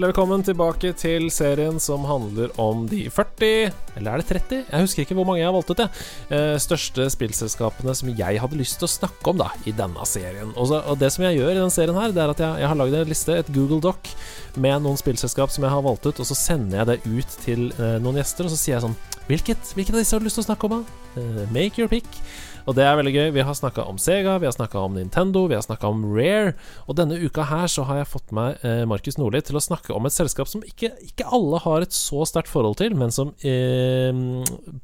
Hjertelig velkommen tilbake til serien som handler om de 40 Eller er det 30? Jeg husker ikke hvor mange jeg har valgt ut. Jeg. Eh, største spillselskapene som jeg hadde lyst til å snakke om da i denne serien. Og, så, og det som jeg gjør i denne serien, her Det er at jeg, jeg har lagd en liste, et Google Doc, med noen spillselskap som jeg har valgt ut, og så sender jeg det ut til eh, noen gjester, og så sier jeg sånn Hvilket, hvilket av disse har du lyst til å snakke om? da? Eh, make your pick. Og det er veldig gøy. Vi har snakka om Sega, vi har snakka om Nintendo, vi har snakka om Rare. Og denne uka her så har jeg fått meg eh, Markus Nordli til å snakke om et selskap som ikke, ikke alle har et så sterkt forhold til, men som eh,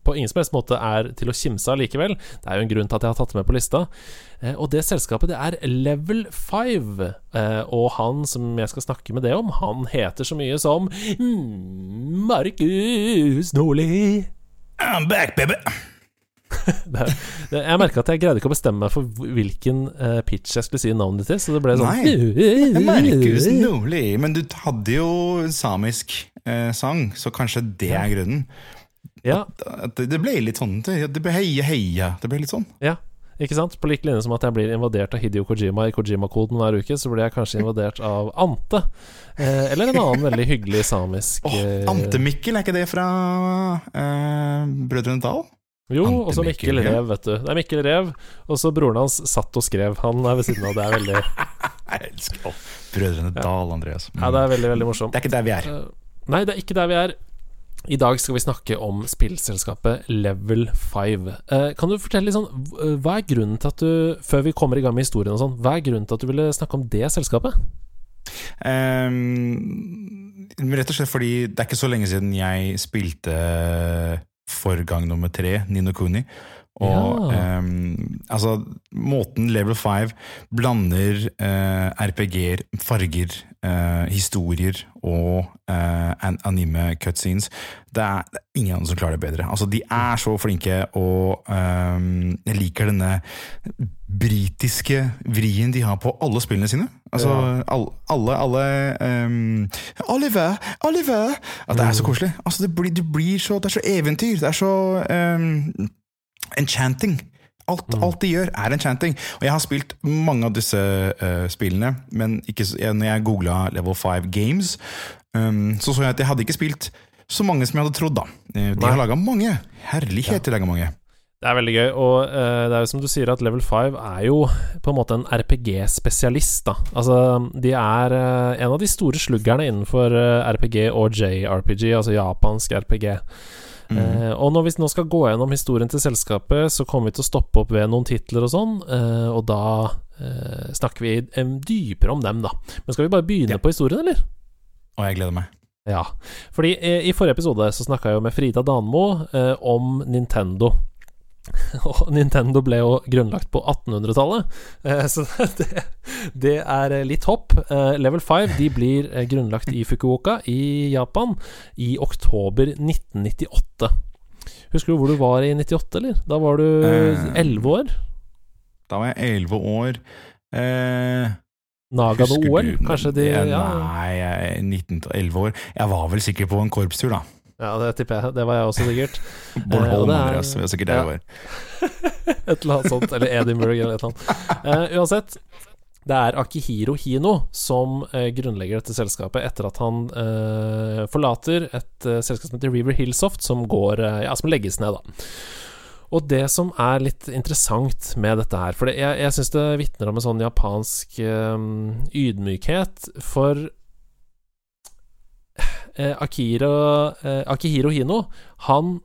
på ingen som helst måte er til å kimse av likevel. Det er jo en grunn til at jeg har tatt det med på lista. Eh, og det selskapet, det er Level 5. Eh, og han som jeg skal snakke med det om, han heter så mye som Markus Nordli. I'm back, baby. det, jeg merka at jeg greide ikke å bestemme meg for hvilken uh, pitch jeg skulle si navnet til, så det ble sånn Nei, Markus Nordli. Men du hadde jo samisk uh, sang, så kanskje det er grunnen? Ja. At, det ble litt sånn Det ble heie, heie. Det ble litt sånn. Ja, ikke sant? På lik linje som at jeg blir invadert av Hidio Kojima i Kojima-koden hver uke, så blir jeg kanskje invadert av Ante. Eh, eller en annen veldig hyggelig samisk oh, Ante Mikkel, er ikke det fra eh, Brødrene Dal? Jo, og så Mikkel Rev, vet du. Det er Mikkel Rev, og så broren hans satt og skrev. Han er ved siden av. Det er veldig Jeg elsker oh, Brødrene. Dal, Andreas. Mm. Ja, det er veldig, veldig morsomt. Det er ikke der vi er. Uh, nei, det er ikke der vi er. I dag skal vi snakke om spillselskapet Level 5. Uh, kan du fortelle litt sånn Hva er grunnen til at du, før vi kommer i gang med historien og sånn, hva er grunnen til at du ville snakke om det selskapet? Um, rett og slett fordi det er ikke så lenge siden jeg spilte for gang nummer tre, Nino Kuni. Og ja. um, altså, måten Level 5 blander uh, RPG-er, farger, uh, historier og uh, anime cutscenes det er, det er, ingen andre som klarer det bedre. Altså, de er så flinke, og um, jeg liker denne britiske vrien de har på alle spillene sine. Altså, ja. alle, alle, alle um, Oliver! Oliver! At det er så mm. koselig. Altså, det, blir, det, blir så, det er så eventyr. Det er så um, enchanting. Alt, mm. alt, de gjør, er enchanting. Og jeg har spilt mange av disse uh, spillene, men ikke, når jeg googla Level 5 Games, um, så så jeg at jeg hadde ikke spilt så mange som jeg hadde trodd. da eh, De Nei. har laga mange. Herlighet, de laga mange. Det er veldig gøy, og uh, det er jo som du sier at Level 5 er jo på en måte en RPG-spesialist, da. Altså, de er uh, en av de store sluggerne innenfor RPG og JRPG, altså japansk RPG. Mm. Uh, og når vi nå skal gå gjennom historien til selskapet, så kommer vi til å stoppe opp ved noen titler og sånn, uh, og da uh, snakker vi dypere om dem, da. Men skal vi bare begynne ja. på historien, eller? Og jeg gleder meg. Ja, fordi i forrige episode så snakka jeg jo med Frida Danmo om Nintendo. Og Nintendo ble jo grunnlagt på 1800-tallet, eh, så det, det, er litt hopp. Eh, Level 5 de blir eh, grunnlagt i Fukuoka i Japan i oktober 1998. Husker du hvor du var i 98, eller? Da var du 11 år? Da var jeg 11 år. Eh, Nagano-OL, kanskje de ja. Nei, jeg er 19-11 år. Jeg var vel sikkert på en korpstur, da. Ja, det tipper jeg. Det var jeg også sikkert. Bornholm, Holm er sikkert der ja. et eller annet sånt. Eller Edinburgh, eller et eller annet. Uh, uansett. Det er Akihiro Hino som eh, grunnlegger dette selskapet etter at han eh, forlater et eh, selskap som heter River Hillsoft, som går Ja, som legges ned, da. Og det som er litt interessant med dette her For jeg, jeg syns det vitner om en sånn japansk ydmykhet. For eh, Akira, eh, Akihiro Hino, han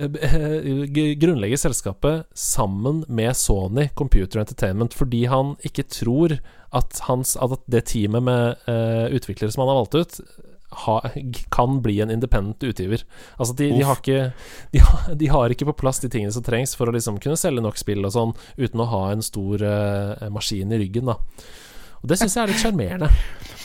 eh, grunnlegger selskapet sammen med Sony Computer Entertainment fordi han ikke tror at, hans, at det teamet med uh, utviklere som han har valgt ut, ha, kan bli en independent utgiver. Altså de, de, har ikke, de, har, de, har ikke på plass de tingene som trengs for å liksom kunne selge nok spill og sånn, uten å ha en stor uh, maskin i ryggen. da Og Det syns jeg er litt sjarmerende.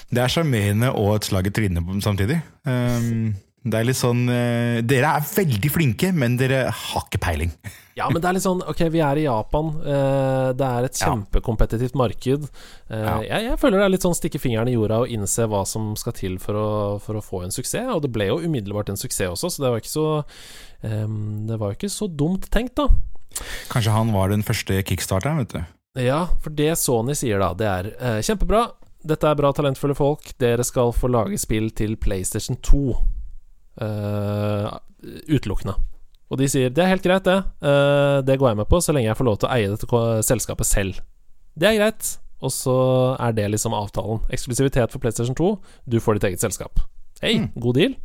Det er sjarmerende og et slag i trynet samtidig. Um, det er litt sånn uh, Dere er veldig flinke, men dere har ikke peiling. Ja, men det er litt sånn Ok, vi er i Japan. Uh, det er et kjempekompetitivt marked. Uh, ja. jeg, jeg, føler det er litt sånn stikke fingeren i jorda og innse hva som skal til for å, for å, få en suksess. Og det ble jo umiddelbart en suksess også, så det var ikke så um, Det var ikke så dumt tenkt, da. Kanskje han var den første kickstarteren, vet du. Ja, for det Sony sier da, det er kjempebra. Dette er bra, talentfulle folk. Dere skal få lage spill til PlayStation 2. Uh, utelukkende. Og de sier det er helt greit, det. Uh, det går jeg med på, så lenge jeg får lov til å eie dette selskapet selv. Det er greit. Og så er det liksom avtalen. Eksklusivitet for PlayStation 2. Du får ditt eget selskap. Hei, mm. god deal.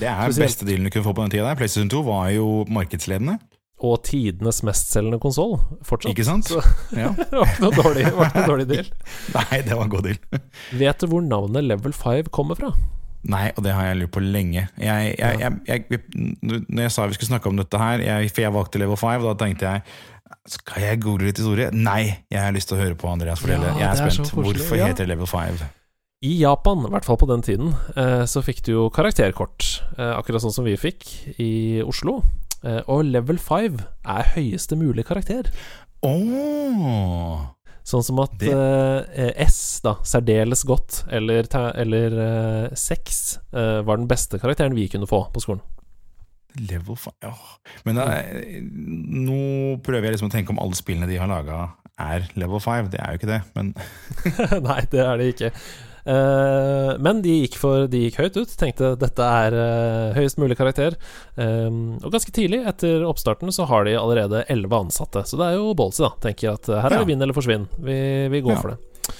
Det er den beste dealen du kunne få på den tida. PlayStation 2 var jo markedsledende og tidenes mestselgende konsoll fortsatt. Ikke sant? Så ja. det var ikke noe dårlig, ikke noe dårlig deal. Nei, det var en god deal. Vet du hvor navnet Level 5 kommer fra? Nei, og det har jeg lurt på lenge. Jeg, jeg, jeg, når jeg sa vi skulle snakke om dette her, for jeg valgte Level 5, da tenkte jeg skal jeg google litt historie? Nei, jeg har lyst til å høre på Andreas fortelle. Ja, jeg er, er spent. Hvorfor ja. heter Level 5? I Japan, i hvert fall på den tiden, eh, så fikk du jo karakterkort. Eh, akkurat sånn som vi fikk i Oslo. Eh, og level 5 er høyeste mulig karakter. Oh. Sånn som at eh, S, da, særdeles godt, eller, eller eh, 6, eh, var den beste karakteren vi kunne få på skolen. Level 5 oh. Men da, nå prøver jeg liksom å tenke om alle spillene de har laga er level 5. Det er jo ikke det, men Nei, det er det ikke. Uh, men de gikk, for, de gikk, høyt ut, tenkte dette er uh, høyest mulig karakter. Um, og ganske tidlig etter oppstarten så har de allerede elleve ansatte, så det er jo ballsy, da. Tenker at her er det vinn eller forsvinn. Vi, vi går ja. for det.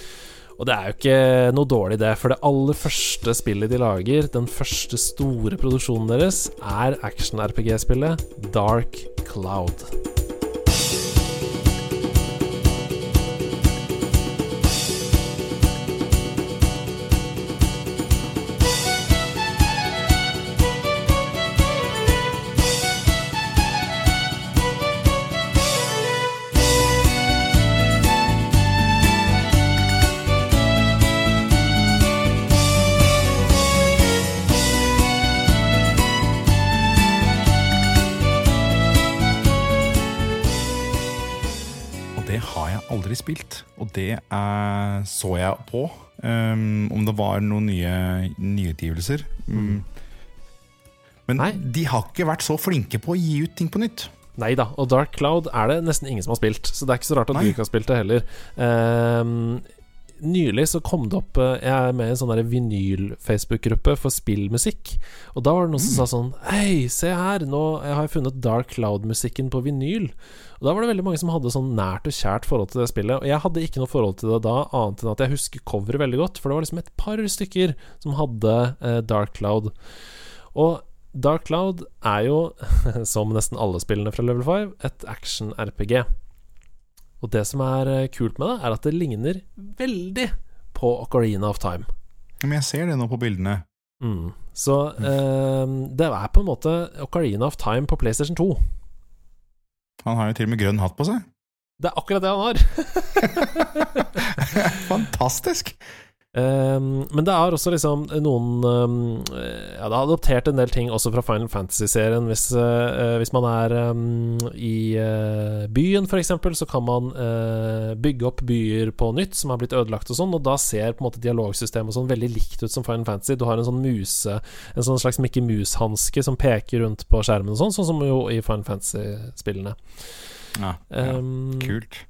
Og det er jo ikke noe dårlig, det, for det aller første spillet de lager, den første store produksjonen deres, er action-RPG-spillet Dark Cloud. Det er, så jeg på. Um, om det var noen nye nyutgivelser. Mm. men Nei. de har ikke vært så flinke på å gi ut ting på nytt. Nei da, og Dark Cloud er det nesten ingen som har spilt, så det er ikke så rart at Nei. du ikke har spilt det heller. Um, nylig så kom det opp eh, Jeg er med i en sånn vinyl-Facebook-gruppe for spillmusikk. Og da var det noen som mm. sa sånn Hei, se her, nå har jeg funnet Dark Cloud-musikken på vinyl. Og da var det veldig mange som hadde sånn nært og kjært forhold til det spillet. Og jeg hadde ikke noe forhold til det da, annet enn at jeg husker coveret veldig godt. For det var liksom et par stykker som hadde eh, Dark Cloud. Og Dark Cloud er jo, som nesten alle spillene fra Level 5, et action-RPG. Og det som er eh, kult med det, er at det ligner veldig på Ocarina of Time. Men jeg ser det nå på bildene. Mm. Så eh, det er på en måte Ocarina of Time på PlayStation 2. Han har jo til og med grønn hatt på seg. Det er akkurat det han har. Fantastisk. Um, men det er også liksom noen um, Ja, det har adoptert en del ting også fra Final Fantasy-serien. Hvis, uh, hvis, man er um, i uh, byen, f.eks., så kan man uh, bygge opp byer på nytt som har blitt ødelagt og sånn, og da ser på en måte dialogsystemet sånn veldig likt ut som Final Fantasy. Du har en sånn muse En sånn slags Mickey Mouse-hanske som peker rundt på skjermen og sånn, sånn som jo i Final Fantasy-spillene. Ja, ja. Kult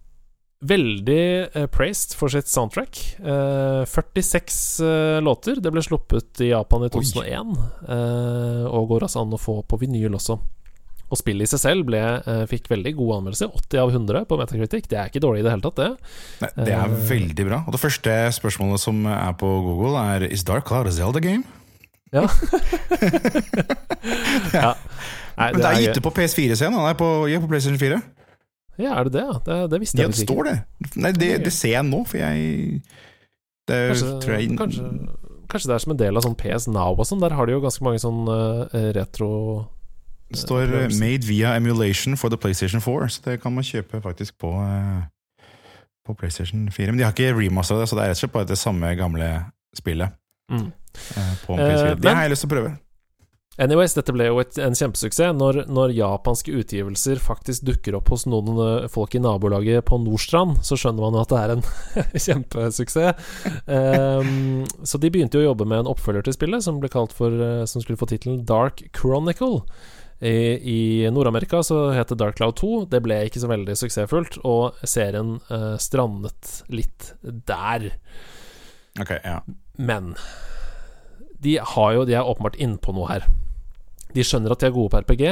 veldig uh, praised for sitt soundtrack. Uh, 46 uh, låter. Det ble sluppet i Japan i 2001, og går altså an å få på vinyl også. Og spillet i seg selv ble, fikk veldig gode anmeldelser. 80 av 100 på Metacritic. Det er ikke dårlig i det hele tatt, det. Nei, det er veldig bra. Og det første spørsmålet som er på Google, er Is Dark Cloud a Zelda game? Ja. ja. Nei, det Men det er gitt ut på PS4-scenen. Nei, på, på PlayStation 4. Ja, er det det? Det, det visste jeg ja, det står det. Nei, det, det, ser jeg nå, for jeg det kanskje, jeg kanskje, kanskje, det er som en del av sånn PS Now og sånn. Der har de jo ganske mange sånn uh, retro Det står uh, 'Made via emulation for the PlayStation 4', så det kan man kjøpe faktisk på, uh, på PlayStation 4. Men de har ikke remastera det, så det er rett og slett bare det samme gamle spillet Mm. på PS4. Eh, det men- har jeg lyst til å prøve. Anyways, dette ble jo et, en kjempesuksess når, når japanske utgivelser faktisk dukker opp hos noen eh, folk i nabolaget på Nordstrand, så skjønner man jo at det er en kjempesuksess. Um, så de begynte jo å jobbe med en oppfølger til spillet som, for, eh, som skulle få tittelen Dark Chronicle. I, I Nord-Amerika så het det Dark Cloud 2. Det ble ikke så veldig suksessfullt, og serien uh, strandet litt der. Ok, ja. Men de har jo De er åpenbart innpå noe her. De skjønner at de er gode på RPG,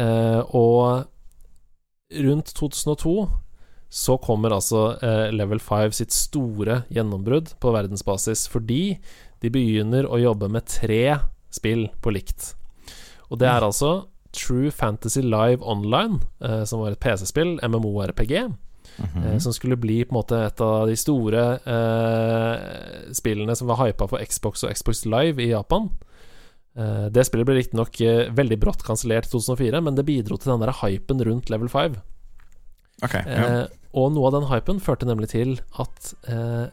eh, og rundt 2002 så kommer altså eh, Level 5 sitt store gjennombrudd på verdensbasis fordi de begynner å jobbe med tre spill på likt. Og det er altså True Fantasy Live Online, eh, som var et PC-spill, MMO-RPG. Eh, som skulle bli på en måte et av de store eh, spillene som var hypa for Xbox og Xbox Live i Japan. Eh, det spillet ble riktignok eh, veldig brått kansellert i 2004, men det bidro til den der hypen rundt Level 5. Ok, ja. Eh, og noe av den hypen førte nemlig til at eh,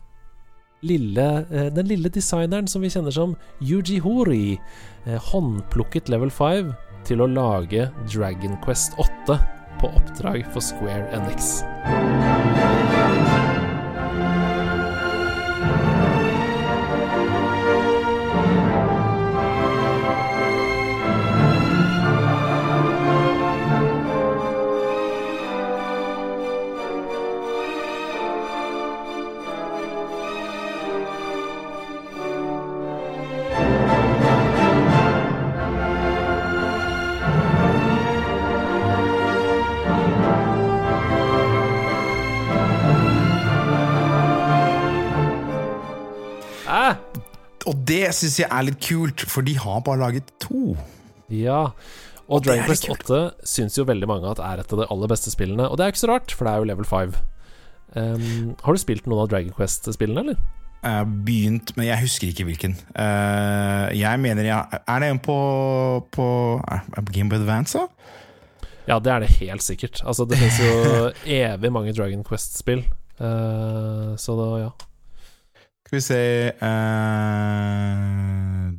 lille, eh, den lille designeren som vi kjenner som Yuji Hori, eh, håndplukket Level 5 til å lage Dragon Quest 8 på oppdrag for Square Enix. Og det syns jeg er litt kult, for de har bare laget to. Ja. Og Og Dragon Quest 8 syns jo veldig mange at er et av de aller beste spillene. Og det er jo ikke så rart, for det er jo level 5. Um, har du spilt noen av Dragon Quest-spillene, eller? Jeg har begynt, men jeg husker ikke hvilken. Uh, jeg mener jeg Er det en på, på Game of Advance, da? Ja, det er det helt sikkert. Altså, det finnes jo evig mange Dragon Quest-spill. Uh, så da, ja. Skal vi se uh,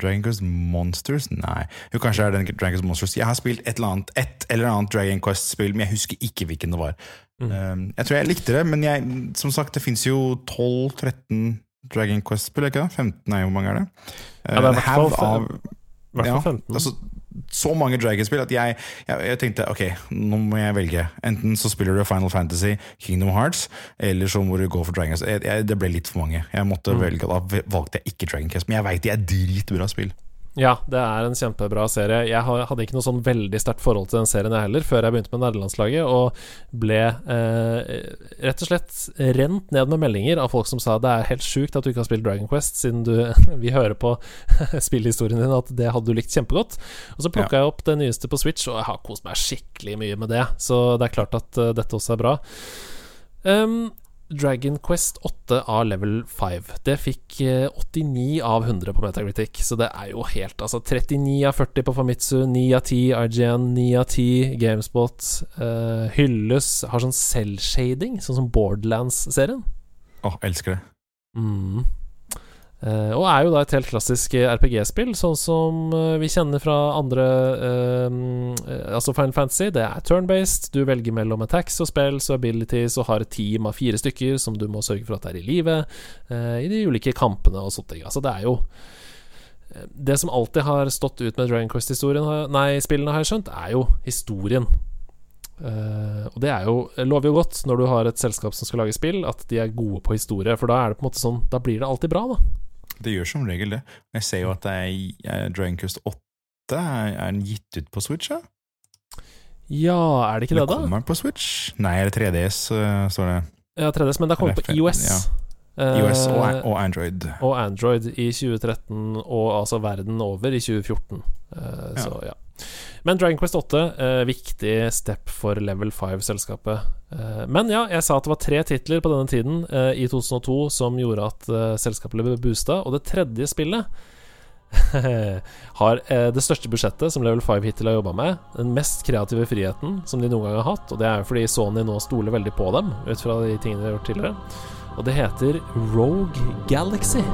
Dragon Quest Monsters? Nei. Jo, kanskje er det Dragon Quest Monsters. Jeg har spilt et eller annet, et eller annet Dragon Quest-spill, men jeg husker ikke hvilken det var. Mm. Um, jeg tror jeg likte det, men jeg, som sagt, det fins jo 12-13 Dragon Quest-spill, ikke det? 15 er jo hvor mange er det? Ja, det er i En hvert fall haug av I hvert fall Ja, 15. altså, så mange Dragon-spill at jeg, jeg, jeg tenkte ok, nå må jeg velge. Enten så spiller du Final Fantasy, Kingdom Hearts, eller så må du gå for Dragon Quest. Jeg, det ble litt for mange. Jeg måtte Mm. velge, Da valgte jeg ikke Dragon Quest, men jeg veit de er dritbra spill. Ja, det er en kjempebra serie. Jeg hadde ikke noe sånn veldig sterkt forhold til den serien jeg heller, før jeg begynte med nederlandslaget, og ble eh, rett og slett rent ned med meldinger av folk som sa det er helt sjukt at du ikke har spilt Dragon Quest, siden du Vi hører på spillhistorien din at det hadde du likt kjempegodt. Og så plukka jeg opp det nyeste på Switch, og jeg har kost meg skikkelig mye med det, så det er klart at eh, dette også er bra. Um, Dragon Quest 8 av level 5. Det fikk eh, 89 av 100 på Metacritic, så det er jo helt Altså 39 av 40 på Famitsu, 9 av 10 IGN, 9 av 10 Gamespot. Uh, hylles Har sånn selvshading, sånn som Borderlands-serien. Åh, elsker det. Mm. Eh, og er jo da et helt klassisk eh, RPG-spill, sånn som eh, vi kjenner fra andre Altså Final Fantasy. Det er turn-based. Du velger mellom attacks og spells og abilities og har et team av fire stykker som du må sørge for at er i live i de ulike kampene og ting. Altså det er jo Det som alltid har stått ut med Dragon Quest-historien Nei, spillene, har jeg skjønt, er jo historien. Uh, og det er jo lover jo godt når du har et selskap som skal lage spill, at de er gode på historie, for da er det på en måte sånn Da blir det alltid bra, da. Det gjør som regel det. Jeg ser jo at det er, eh, Dragon Quest 8 er, er den gitt ut på Switch, ja? Ja, er det ikke det, da? kommer den på Switch? Nei, eller 3DS, eh, står det. Ja, 3DS, men det kommer på IOS. ja. Eh, IOS og, og Android. og Android i 2013, og altså verden over i 2014. Eh, Ja. Så ja. Men Dragon Quest 8, eh, viktig step for Level 5-selskapet. Eh, men ja, jeg sa at det var tre titler på denne tiden, eh, i 2002, som gjorde at eh, selskapet ble boosta. Og det tredje spillet har det største budsjettet som Level 5 hittil har jobba med. Den mest kreative friheten som de noen gang har hatt. Og det er jo fordi Sony nå stoler veldig på dem, ut fra de tingene de har gjort tidligere. Og det heter Rogue Galaxy.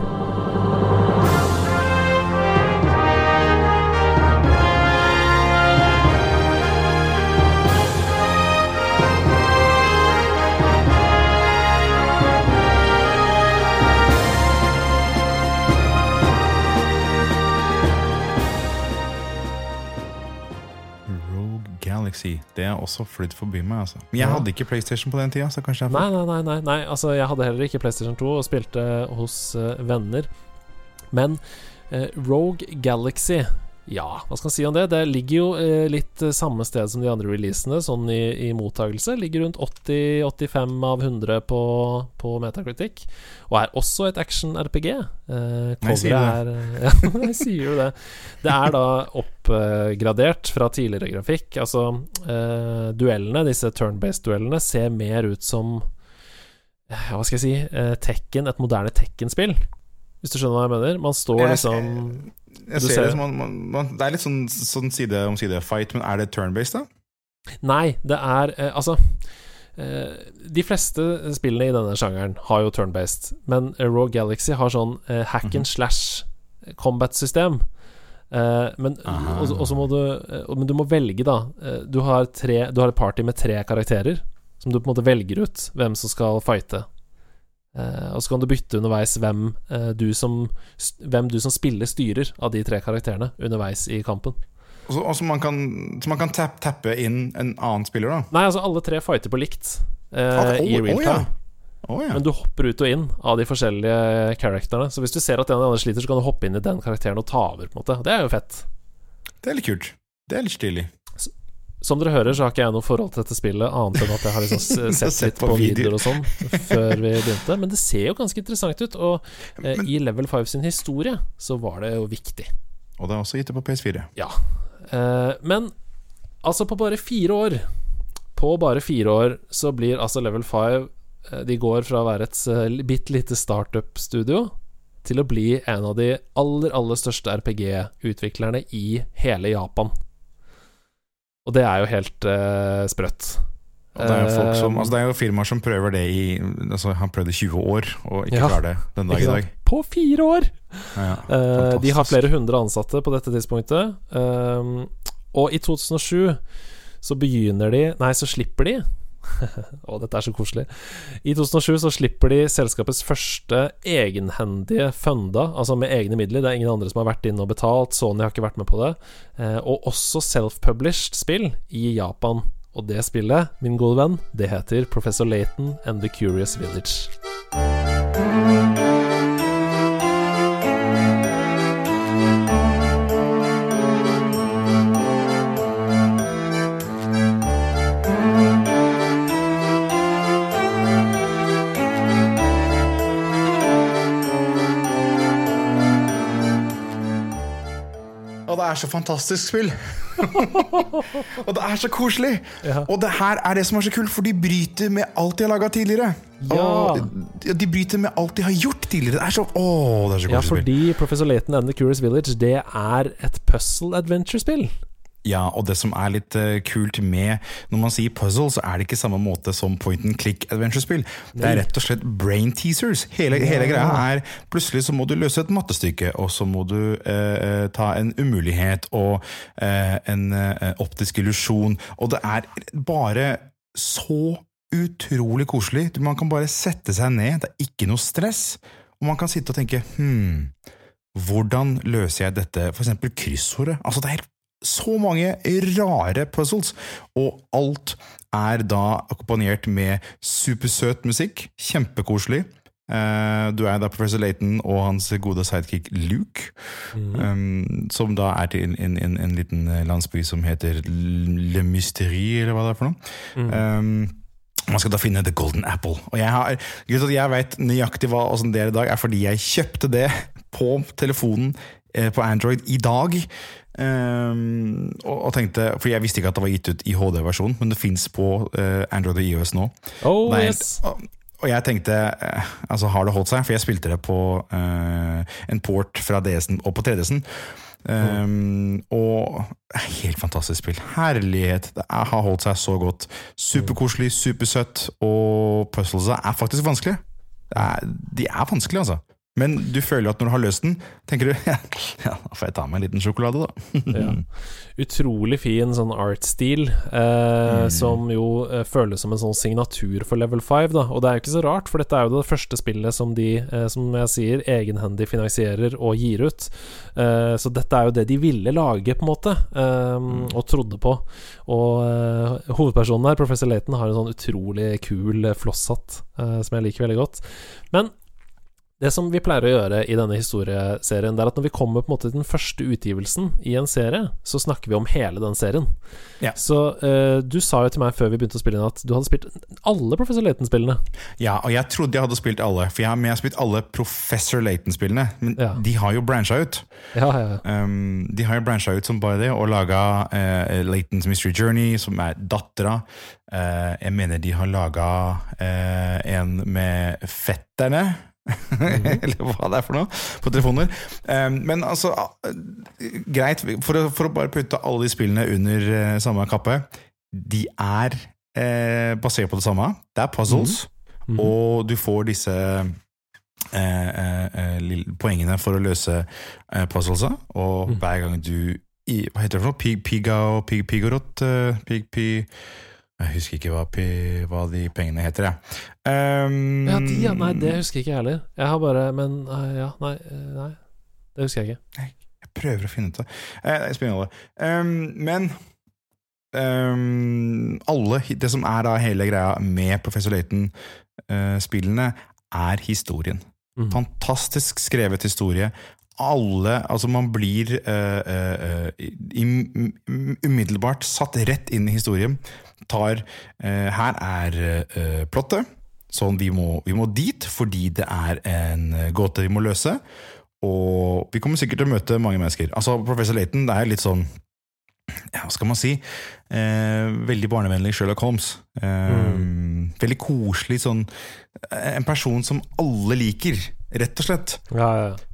Galaxy. Det er også flydd forbi meg. altså Men jeg hadde ikke PlayStation på den tida. Så kanskje jeg Nei, nei, nei, nei, nei. Altså, jeg hadde heller ikke PlayStation 2 og spilte hos uh, venner. Men uh, Rogue Galaxy Ja, hva skal man si om det? Det ligger jo eh, litt eh, samme sted som de andre releasene, sånn i, i mottagelse. Ligger rundt 80-85 av 100 på, på Metacritic. Og er også et action-RPG. Eh, Nei, sier jo det Ja, jeg sier jo det. Det er da oppgradert fra tidligere grafikk. Altså, eh, duellene, disse turn-based-duellene, ser mer ut som eh, Hva skal jeg si eh, Tekken, et moderne Tekken-spill. Hvis du skjønner hva jeg mener? Man står liksom Jeg ser ser det som man, man, man, Det er litt sånn, sånn side om side-fight, men er det turn-based, da? Nei, det er eh, Altså eh, De fleste spillene i denne sjangeren har jo turn-based, men eh, Raw Galaxy har sånn eh, hack and slash combat-system. Men, og, må du Men du må velge, da. Du, har tre, du har et party med tre karakterer, som du på en måte velger ut hvem som skal fighte. Eh, og så kan du bytte underveis hvem, uh, du som, hvem du som spiller, styrer av de tre karakterene underveis i kampen. Og så, og så man kan, så man kan tapp, tappe inn en annen spiller, da? Nei, altså alle tre fighter på likt eh, oh, i real oh, ja. time. Å ja. Men du hopper ut og inn av de forskjellige characterne. Så hvis du ser at en eller annen sliter, så kan du hoppe inn i den karakteren og ta over. på en måte Det er jo fett. Det er litt kult. Det er litt stilig. Som dere hører, så har ikke jeg noe forhold til dette spillet, annet enn at jeg har liksom sett litt på videoer. og sånn før vi begynte. Men det ser jo ganske interessant ut, og eh, i Level 5 sin historie så var det jo viktig. Og det er også gitt ut på PS4. Eh, men altså, på bare fire år På bare fire år så blir altså Level 5 eh, De går fra å være et uh, bitte lite startup-studio til å bli en av de aller, aller største RPG-utviklerne i hele Japan. Og det er jo helt uh, sprøtt. Og det er jo folk som Eh, Altså det er jo firmaer som prøver det i Altså Han prøvde i 20 år og ikke Ja. klarer det den dag i dag. På fire år! Ja, ja. Eh, de har flere hundre ansatte på dette tidspunktet. Og i 2007 så begynner de Nei, så slipper de Å, dette er så koselig. I 2007 så slipper de selskapets første egenhendige funda, altså med egne midler. Det er ingen andre som har vært inne og betalt. Sony har ikke vært med på det. Eh, og også self-published spill i Japan. Og det spillet, min gode venn, det heter Professor Laton and The Curious Village. Er så fantastisk spill! og det er så koselig! Ja. Og det her er det som er så kult, for de bryter med alt de har laga tidligere. Ja. Og de, bryter med alt de har gjort tidligere. Det er så, å, det er så koselig Ja, fordi Professor Laton and The Curious Village Det er et puzzle adventure-spill. Ja, og det som er litt eh, kult med Når man sier puzzle, så er det ikke samme måte som point and click adventure-spill. Det er rett og slett brain teasers. Hele, hele greia er Plutselig så må du løse et mattestykke, og så må du eh, ta en umulighet og eh, en eh, optisk illusjon. Og det er bare så utrolig koselig. Man kan bare sette seg ned, det er ikke noe stress. Og man kan sitte og tenke Hm, hvordan løser jeg dette? For eksempel kryssordet. Altså, det er så mange rare puzzles, og alt er da akkompagnert med supersøt musikk. Kjempekoselig. Eh, du er da professor Layton og hans gode sidekick Luke, um, som da er til en, en, en liten landsby som heter Le Mysterie, eller hva det er for noe. Um, man skal da finne The Golden Apple. Og jeg, har, grunnen jeg vet nøyaktig hva åssen det er i dag, er fordi jeg kjøpte det på telefonen eh, på Android i dag. Um, og, og tenkte, For jeg visste ikke at det var gitt ut i HD-versjon, men det fins på uh, Android og IOS nå. Oh, er yes. og, og jeg tenkte uh, Altså, har det holdt seg? For jeg spilte det på uh, en port fra DS-en og på 3DS-en. Um, og helt fantastisk spill. Herlighet. Det er, har holdt seg så godt. Superkoselig, supersøtt, og puzzlesa er faktisk vanskelig. Det er, de er vanskelige, altså. Men du føler jo at når du har løst den, tenker du ja, da får jeg ta meg en liten sjokolade, da. ja. Utrolig fin sånn art-stil, eh, mm. som jo eh, føles som en sånn signatur for Level 5. Da. Og det er jo ikke så rart, for dette er jo det første spillet som de, eh, som jeg sier, egenhendig finansierer og gir ut. Eh, så dette er jo det de ville lage, på en måte, eh, mm. og trodde på. Og eh, hovedpersonen her, professor Laton, har en sånn utrolig kul flosshatt som jeg liker veldig godt. Men det som vi pleier å gjøre i denne historieserien, det er at når vi kommer på en måte til den første utgivelsen i en serie, så snakker vi om hele den serien. Ja. Så uh, du sa jo til meg før vi begynte å spille inn at du hadde spilt alle Professor Laton-spillene. Ja, og jeg trodde jeg hadde spilt alle, for jeg, jeg har spilt alle Professor Laton-spillene. Men ja. de har jo brancha ut. Ja, ja, um, de har jo brancha ut som bare det, og laga uh, Latons Mystery Journey, som er dattera. Uh, jeg mener de har laga en med fetterne. Eller hva det er for noe, på telefoner. Um, men altså, greit, for å, for å, bare putte alle de spillene under uh, samme kappe. De er eh, basert på det samme. Det er puzzles, mm. Mm. og du får disse uh, poengene for å løse puzzlesa, og mm. hver gang du i, Hva heter det for noe? Pig, piga og pig, pigorot? Pig, pig jeg husker ikke hva, hva de pengene heter, jeg. Um, ja, de, ja, nei, det husker jeg ikke heller. Jeg har bare Men ja, nei, nei. Det husker jeg ikke. Jeg prøver å finne ut det. Eh, ingen Um, men um, alle Det som er da hele greia med Professor Layton-spillene, uh, er historien. Mm. Fantastisk skrevet historie alle Altså, man blir uh, uh, umiddelbart satt rett inn i historien tar uh, Her er plottet. Sånn, vi må, vi må dit fordi det er en gåte vi må løse. Og vi kommer sikkert til å møte mange mennesker. Altså, Professor Layton det er litt sånn ja, Hva skal man si? Eh, veldig barnevennlig Sherlock Holmes. Eh, mm. Veldig koselig sånn En person som alle liker, rett og slett. Ja, ja.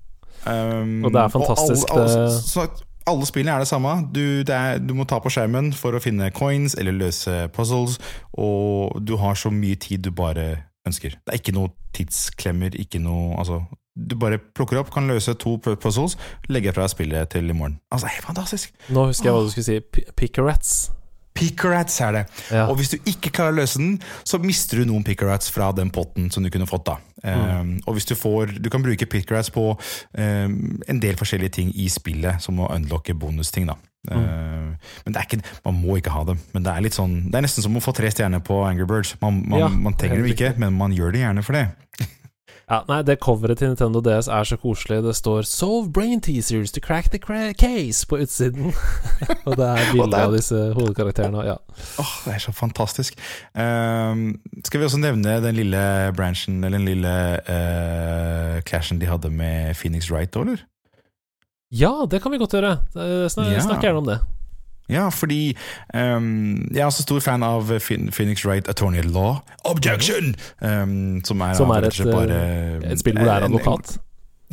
Um, og det er fantastisk. Alle, alle, så, alle spillene er det samme. Du, det er, du, må ta på skjermen for å finne coins eller løse puzzles, og du har så mye tid du bare ønsker. Det er ikke noe tidsklemmer, ikke noe altså, Du bare plukker opp, kan løse to puzzles, legger fra spillet til i morgen. Altså, er fantastisk. Nå husker jeg hva du skulle si. Pickerats. Pickerats er det. Ja. Og hvis du ikke klarer å løse den, så mister du noen pickerats fra den potten som du kunne fått. da. Mm. Um, og hvis du får Du kan bruke pickerats på um, en del forskjellige ting i spillet, som å unlocke bonusting. da. Mm. Uh, men det er ikke, Man må ikke ha dem. Men det er litt sånn Det er nesten som å få tre stjerner på Angry Birds. Man, man, ja, man trenger dem ikke, men man gjør det gjerne for det. Ja, nei, det coveret til Nintendo DS er så koselig. Det står 'Solve brain teasers to crack the case' på utsiden. og det er bilde av disse hovedkarakterene. Ja. Oh, det er så fantastisk. Um, skal vi også nevne den lille branchen, eller den lille uh, clashen de hadde med Phoenix Wright, eller? Ja, det kan vi godt gjøre. Snak, ja. Snakk gjerne om det. Ja, fordi um, jeg er også stor fan av Phoenix Wright Attorney Law. Objection! Um, som er, som er et, bare, eh, et, spill hvor du er advokat?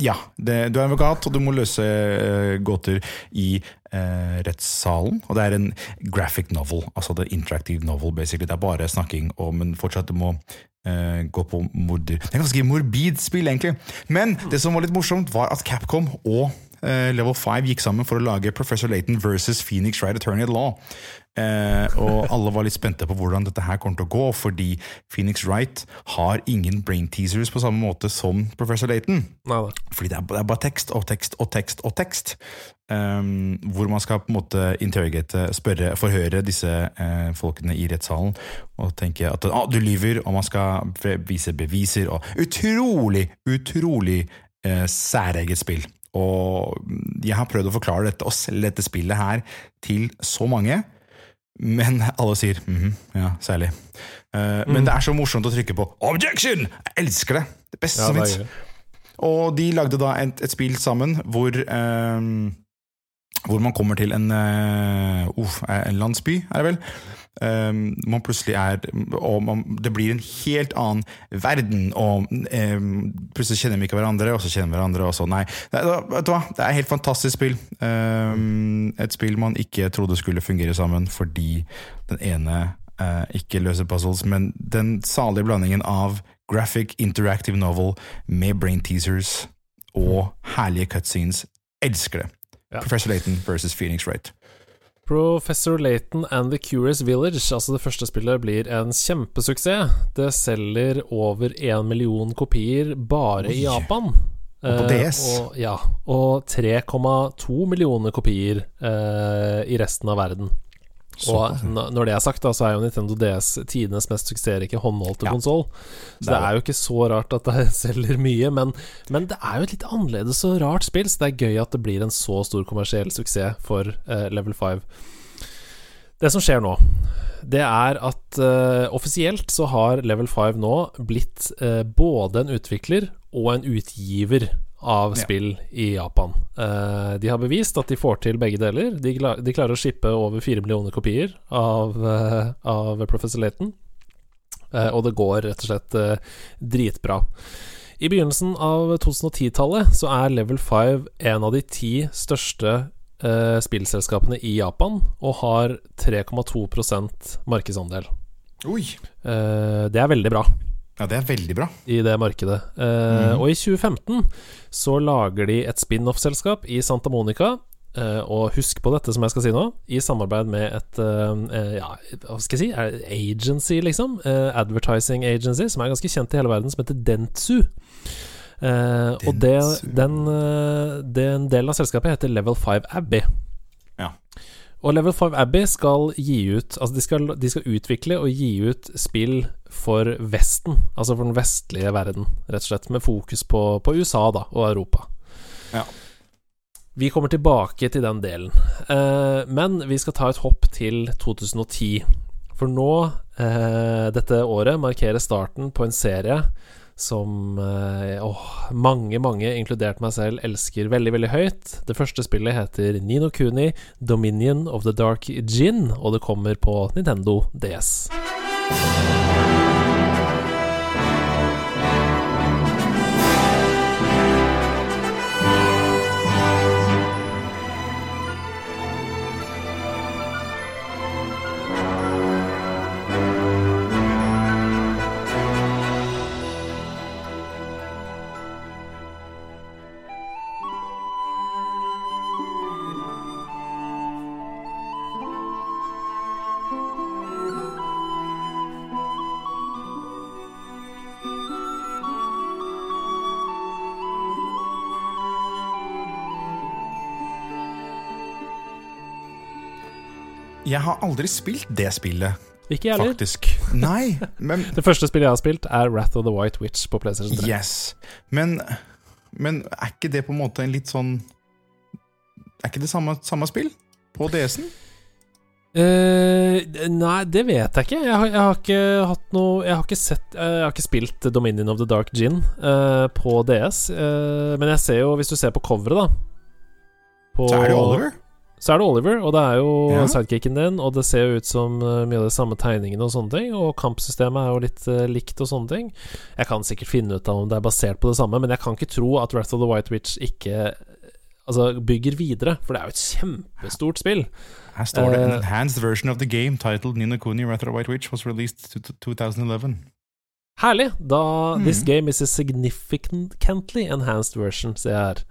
ja. Det, du er advokat, og du må løse uh, gåter i uh, rettssalen. Og det er en graphic novel, altså det er interactive novel, basically. Det er bare snakking, om men fortsatt du må uh, gå på morder. Det er ganske morbid spill, egentlig. Men det som var litt morsomt, var at Capcom og Level 5 gikk sammen for å lage Professor Layton versus Phoenix Wright Attorney at Law. Eh, og alle var litt spente på hvordan dette her kommer til å gå, fordi Phoenix Wright har ingen brain teasers på samme måte som Professor Layton. Fordi det er, det er, bare tekst og tekst og tekst og tekst. Um, hvor man skal på en måte interrogate, spørre, forhøre disse uh, folkene i rettssalen og tenke at ah, du lyver, og man skal vise beviser. og Utrolig, utrolig uh, særeget spill. Og jeg har prøvd å forklare dette og selge dette spillet her til så mange, men alle sier mm -hmm, ja, særlig. Uh, mm. Men det er så morsomt å trykke på 'objection'! Jeg elsker det! Det beste ja, som fins. Og de lagde da et, et spill sammen hvor uh, hvor man kommer til en, uh, en landsby, er det vel, um, man plutselig er Og man, det blir en helt annen verden, og um, plutselig kjenner vi ikke hverandre, og så kjenner vi hverandre, og så Nei. Det, vet du hva? det er et helt fantastisk spill. Um, et spill man ikke trodde skulle fungere sammen, fordi den ene uh, ikke løser puzzles, men den salige blandingen av graphic interactive novel med brain teasers og herlige cutscenes. Elsker det. Ja. Professor Layton versus Phoenix Wright. Professor Laton and The Curious Village, altså det første spillet, blir en kjempesuksess. Det selger over én million kopier bare i Japan. Og på Eh, DS. og, ja, og 3,2 millioner kopier eh, i resten av verden. Og når det er sagt, da, så er jo Nintendo DS tidenes mest suksessrike håndholdte Ja. konsoll. Så Det er jo ikke så rart at det selger mye. Men, men det er jo et litt annerledes og rart spill, så det er gøy at det blir en så stor kommersiell suksess for uh, Level 5. Det som skjer nå, det er at uh, offisielt så har Level 5 nå blitt uh, både en utvikler og en utgiver av Ja. spill i Japan. Uh, de har bevist at de får til begge deler. De, de klarer å shippe over fire millioner kopier av, uh, av Professor Laton. Uh, og det går rett og slett eh, dritbra. I begynnelsen av 2010-tallet så er Level 5 en av de ti største eh, spillselskapene i Japan, og har 3,2% markedsandel. Oi! Eh, det er veldig bra Ja, det er veldig bra. i det markedet. Eh, mm. Og i 2015 så lager de et spin-off-selskap i Santa Monica. eh, og husk på dette som jeg skal si nå, i samarbeid med et eh, eh, Ja, hva skal jeg si? Agency, liksom? Eh, advertising agency, som er ganske kjent i hele verden, som heter Dentsu. Eh, og det, den, den delen av selskapet heter Level 5 Abbey. Og Level 5 Abbey skal gi ut Altså, de skal, de skal utvikle og gi ut spill for Vesten, altså for den vestlige verden, rett og slett, med fokus på, på USA da, og Europa. Ja. Vi kommer tilbake til den delen, eh, men vi skal ta et hopp til 2010. For nå, eh, dette året, markerer starten på en serie som eh, åh, mange, mange, inkludert meg selv, elsker veldig, veldig høyt. Det første spillet heter Nino Kuni Dominion of the Dark Gin, og det kommer på Nintendo DS. Jeg har aldri spilt det spillet, Ikke jeg heller. faktisk. Nei, men Det første spillet jeg har spilt, er Wrath of the White Witch på PlayStation 3. Yes. Men, men er ikke det på en måte en litt sånn Er ikke det samme, samme spill på DS-en? Uh, nei, det vet jeg ikke. Jeg har, jeg har ikke hatt noe Jeg har ikke sett eh, Jeg har ikke spilt Dominion of the Dark Gin uh, på DS. Uh, men jeg ser jo, hvis du ser på coveret, da på, Så er det Oliver. Så er det Oliver, og det er jo Ja. sidekicken din, og det ser jo ut som eh, mye av de samme tegningene og sånne ting, og kampsystemet er jo litt uh, likt og sånne ting. Jeg kan sikkert finne ut av om det er basert på det samme, men jeg kan ikke tro at Wrath of the White Witch ikke Altså bygger videre, for det er jo et kjempestort spill. Her står det uh, enhanced version of the game titled Nino Kuni Wrath of the White Witch was released to 2011. Herlig! Da mm. This game is a significantly enhanced version, sier jeg her.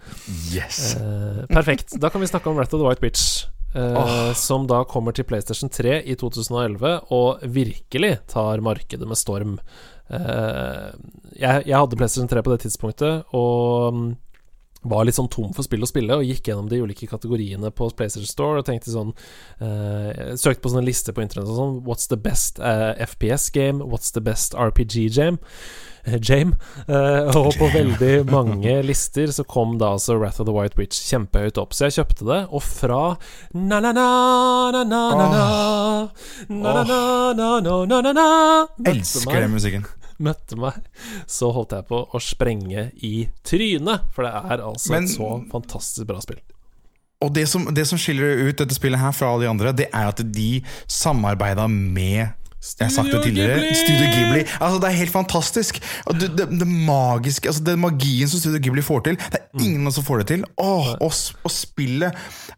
Yes. Eh, perfekt. Da kan vi snakke om Rat of the White Bitch. eh, oh. Som da kommer til PlayStation 3 i 2011 og virkelig tar markedet med storm. Eh, jeg, jeg hadde PlayStation 3 på det tidspunktet og mm, var litt sånn tom for spill å spille, og gikk gjennom de ulike kategoriene på PlayStation Store og tenkte sånn uh, Søkte på sånne lister på internett og sånn What's the best uh, FPS game? What's the best RPG game? Uh, Jame. Eh, og på veldig mange lister så kom da altså Wrath of the White Witch kjempehøyt opp. Så jeg kjøpte det, og fra na-na-na-na-na-na Na-na-na-na-na-na-na Elsker den musikken. Møtte meg, så holdt jeg på å sprenge i trynet. For det er altså Men- et så fantastisk bra spill. Og det som, det som skiller ut dette spillet her fra alle de andre, det er at de samarbeida med jeg har sagt det tidligere. Studio Ghibli. Altså, det er helt fantastisk. Det, det, det magiske Altså, Den magien som Studio Ghibli får til, det er ingen som får det til. Åh, og, s- og spillet